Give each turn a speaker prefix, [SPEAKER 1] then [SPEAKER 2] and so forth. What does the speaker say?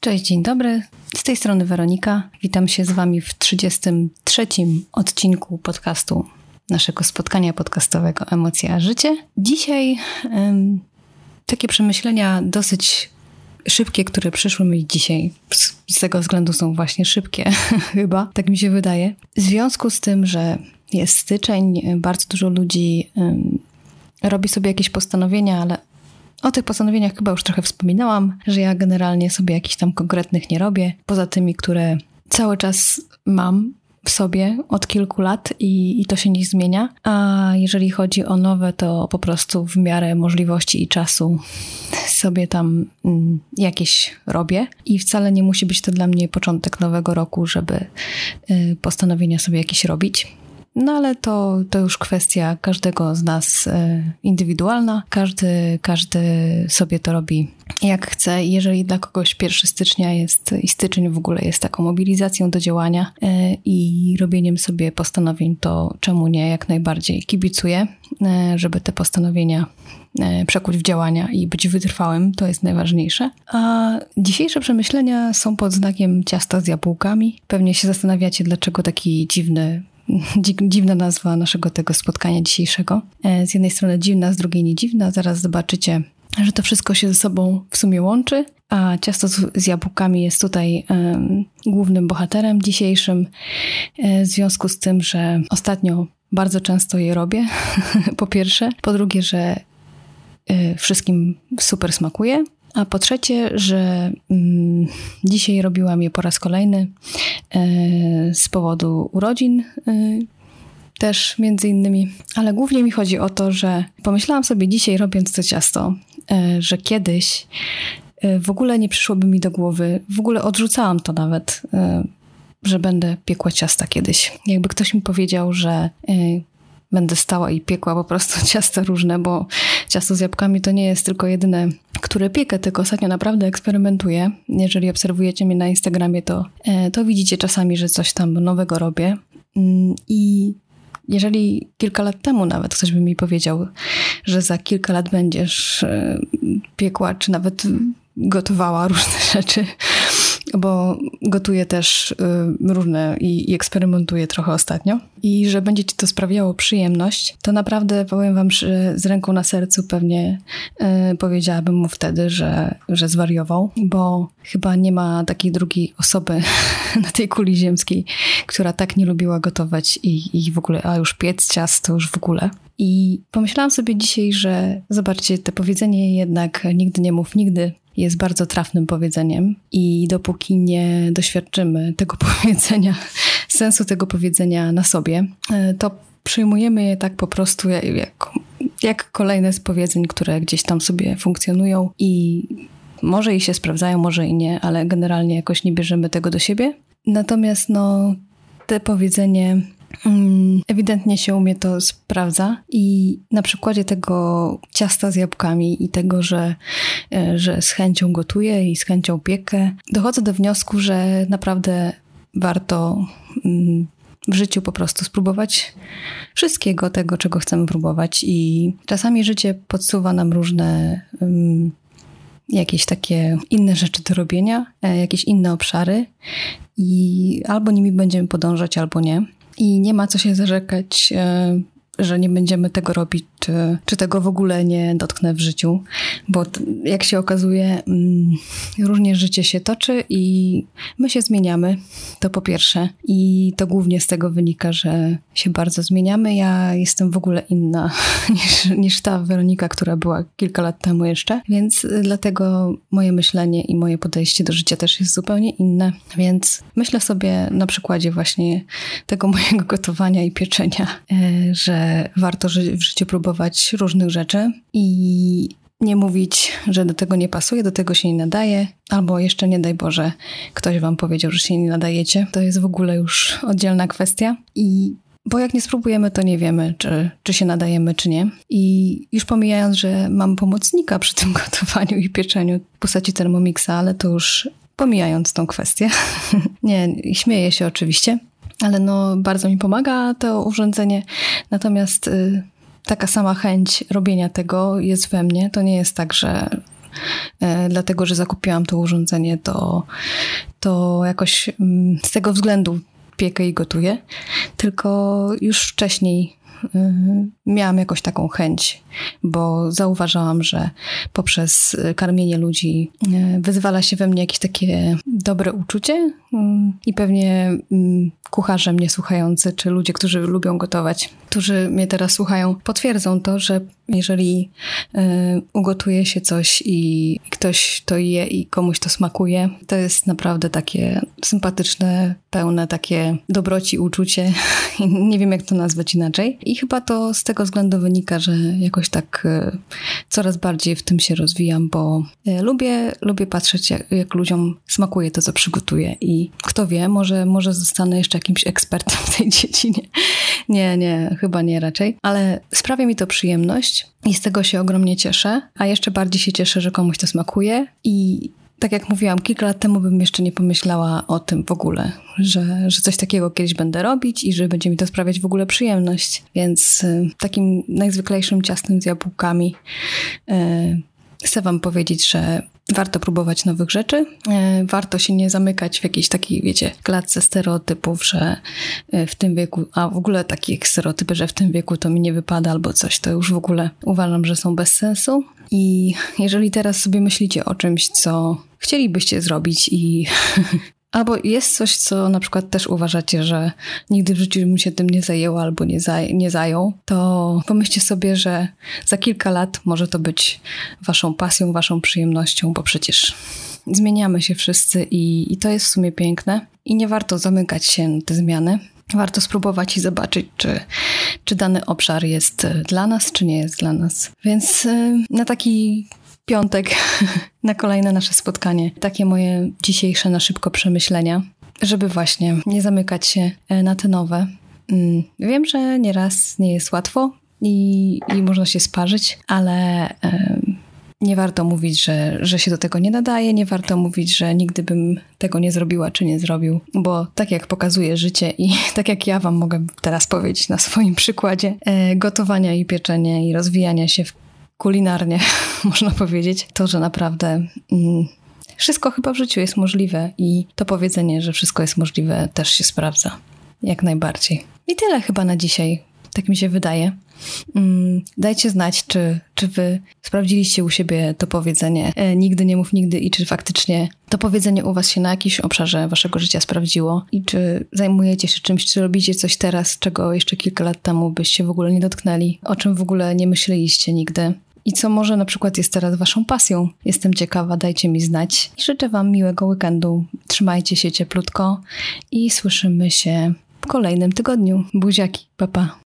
[SPEAKER 1] Cześć, dzień dobry. Z tej strony Weronika. Witam się z Wami w 33 odcinku podcastu naszego spotkania podcastowego Emocje a Życie. Dzisiaj takie przemyślenia dosyć szybkie, które przyszły mi dzisiaj. Z tego względu są właśnie szybkie, chyba, tak mi się wydaje. W związku z tym, że jest styczeń, bardzo dużo ludzi robi sobie jakieś postanowienia, ale o tych postanowieniach chyba już trochę wspominałam, że ja generalnie sobie jakichś tam konkretnych nie robię, poza tymi, które cały czas mam w sobie od kilku lat i, i, to się nie zmienia. A jeżeli chodzi o nowe, to po prostu w miarę możliwości i czasu sobie tam mm, jakieś robię. I wcale nie musi być to dla mnie początek nowego roku, żeby y, postanowienia sobie jakieś robić. No ale to, to już kwestia każdego z nas e, indywidualna. Każdy, każdy sobie to robi jak chce. Jeżeli dla kogoś 1 stycznia jest i styczeń w ogóle jest taką mobilizacją do działania e, i robieniem sobie postanowień, to czemu nie? Jak najbardziej kibicuję, e, żeby te postanowienia przekuć w działania i być wytrwałym, to jest najważniejsze. A dzisiejsze przemyślenia są pod znakiem ciasta z jabłkami. Pewnie się zastanawiacie, dlaczego taki dziwny dziwna nazwa naszego tego spotkania dzisiejszego. E, z jednej strony dziwna, z drugiej nie dziwna. Zaraz zobaczycie, że to wszystko się ze sobą w sumie łączy. A ciasto z, jabłkami jest tutaj um, głównym bohaterem dzisiejszym, e, w związku z tym, że ostatnio bardzo często je robię, po pierwsze. Po drugie, że y, wszystkim super smakuje. A po trzecie, że mm, dzisiaj robiłam je po raz kolejny e, z powodu urodzin. E, też między innymi, ale głównie mi chodzi o to, że pomyślałam sobie dzisiaj, robiąc to ciasto, e, że kiedyś w ogóle nie przyszłoby mi do głowy, w ogóle odrzucałam to nawet, że będę piekła ciasta kiedyś. Jakby ktoś mi powiedział, że będę stała i piekła po prostu ciasta różne, bo ciasto z jabłkami to nie jest tylko jedyne, które piekę, tylko ostatnio naprawdę eksperymentuję. Jeżeli obserwujecie mnie na Instagramie, to, e, to widzicie czasami, że coś tam nowego robię. Mm, I jeżeli kilka lat temu nawet ktoś by mi powiedział, że za kilka lat będziesz e, piekła, czy nawet gotowała różne rzeczy, bo gotuję też y, różne i, i eksperymentuję trochę ostatnio. I że będzie ci to sprawiało przyjemność, to naprawdę powiem wam, że z ręką na sercu pewnie y, powiedziałabym mu wtedy, że, że zwariował, bo chyba nie ma takiej drugiej osoby na tej kuli ziemskiej, która tak nie lubiła gotować i, i w ogóle, a już piec ciasto już w ogóle. I pomyślałam sobie dzisiaj, że zobaczcie, to powiedzenie jednak nigdy nie mów nigdy jest bardzo trafnym powiedzeniem i dopóki nie doświadczymy tego powiedzenia, sensu tego powiedzenia na sobie, e, to przyjmujemy je tak po prostu jak, jak kolejne z powiedzeń, które gdzieś tam sobie funkcjonują i może i się sprawdzają, może i nie, ale generalnie jakoś nie bierzemy tego do siebie. Natomiast no, te powiedzenie ewidentnie się u mnie to sprawdza i na przykładzie tego ciasta z jabłkami i tego, że, e, że z chęcią gotuję i z chęcią piekę, dochodzę do wniosku, że naprawdę warto mm, w życiu po prostu spróbować wszystkiego tego, czego chcemy próbować i czasami życie podsuwa nam różne um, jakieś takie inne rzeczy do robienia, e, jakieś inne obszary i albo nimi będziemy podążać, albo nie i nie ma co się zarzekać, e, że nie będziemy tego robić, czy, czy tego w ogóle nie dotknę w życiu, bo jak się okazuje, mm, różnie życie się toczy i my się zmieniamy, to po pierwsze, i to głównie z tego wynika, że się bardzo zmieniamy. Ja jestem w ogóle inna niż, niż ta Weronika, która była kilka lat temu jeszcze, więc dlatego moje myślenie i moje podejście do życia też jest zupełnie inne, więc myślę sobie na przykładzie właśnie tego mojego gotowania i pieczenia, e, że warto w życiu próbować różnych rzeczy i nie mówić, że do tego nie pasuje, do tego się nie nadaje, albo jeszcze nie daj Boże, ktoś wam powiedział, że się nie nadajecie. To jest w ogóle już oddzielna kwestia. I bo jak nie spróbujemy, to nie wiemy, czy, czy się nadajemy, czy nie. I już pomijając, że mam pomocnika przy tym gotowaniu i pieczeniu w postaci Thermomixa, ale to już pomijając tą kwestię. nie, śmieję się oczywiście ale no bardzo mi pomaga to urządzenie. Natomiast y, taka sama chęć robienia tego jest we mnie. To nie jest tak, że e, dlatego, że zakupiłam to urządzenie, to, to jakoś mm, z tego względu piekę i gotuję, tylko już wcześniej y, miałam jakoś taką chęć, bo zauważałam, że poprzez karmienie ludzi y, wyzwala się we mnie jakieś takie dobre uczucie i pewnie kucharze mnie słuchający, czy ludzie, którzy lubią gotować, którzy mnie teraz słuchają, potwierdzą to, że jeżeli y, ugotuje się coś i ktoś to je i komuś to smakuje, to jest naprawdę takie sympatyczne, pełne takie dobroci uczucie. Nie wiem, jak to nazwać inaczej. I chyba to z tego względu wynika, że jakoś tak y, coraz bardziej w tym się rozwijam, bo y, lubię, lubię patrzeć, jak, jak ludziom smakuje to, co przygotuję. I kto wie, może, może zostanę jeszcze jakimś ekspertem w tej dziedzinie. Nie, nie, chyba nie raczej. Ale sprawia mi to przyjemność i z tego się ogromnie cieszę. A jeszcze bardziej się cieszę, że komuś to smakuje i tak jak mówiłam, kilka lat temu bym jeszcze nie pomyślała o tym w ogóle, że, że coś takiego kiedyś będę robić i że będzie mi to sprawiać w ogóle przyjemność. Więc y, takim najzwyklejszym ciastem z jabłkami y, chcę Wam powiedzieć, że warto próbować nowych rzeczy. E, warto się nie zamykać w jakiejś takiej, wiecie, klatce stereotypów, że e, w tym wieku, a w ogóle takich stereotypy, że w tym wieku to mi nie wypada albo coś, to już w ogóle uważam, że są bez sensu. I jeżeli teraz sobie myślicie o czymś, co chcielibyście zrobić i Albo jest coś, co na przykład też uważacie, że nigdy w życiu bym się tym nie zajęła albo nie, zaj nie zajął, to pomyślcie sobie, że za kilka lat może to być waszą pasją, waszą przyjemnością, bo przecież zmieniamy się wszyscy i, i to jest w sumie piękne. I nie warto zamykać się na te zmiany. Warto spróbować i zobaczyć, czy, czy dany obszar jest dla nas, czy nie jest dla nas. Więc y, na taki piątek na kolejne nasze spotkanie. Takie moje dzisiejsze na szybko przemyślenia, żeby właśnie nie zamykać się e, na te nowe. Mm, wiem, że nieraz nie jest łatwo i, i można się sparzyć, ale nie warto mówić, że, że się do tego nie nadaje, nie warto mówić, że nigdy bym tego nie zrobiła czy nie zrobił, bo tak jak pokazuje życie i tak jak ja Wam mogę teraz powiedzieć na swoim przykładzie e, gotowania i pieczenia i rozwijania się w kulinarnie, można powiedzieć, to, że naprawdę mm, wszystko chyba w życiu jest możliwe i to powiedzenie, że wszystko jest możliwe, też się sprawdza. Jak najbardziej. I tyle chyba na dzisiaj. Tak mi się wydaje. Mm, dajcie znać, czy, czy wy sprawdziliście u siebie to powiedzenie e, nigdy nie mów nigdy i czy faktycznie to powiedzenie u was się na jakimś obszarze waszego życia sprawdziło i czy zajmujecie się czymś, czy robicie coś teraz, czego jeszcze kilka lat temu byście w ogóle nie dotknęli, o czym w ogóle nie myśleliście nigdy i co może na przykład jest teraz Waszą pasją. Jestem ciekawa, dajcie mi znać. Życzę Wam miłego weekendu. Trzymajcie się cieplutko i słyszymy się w kolejnym tygodniu. Buziaki, papa.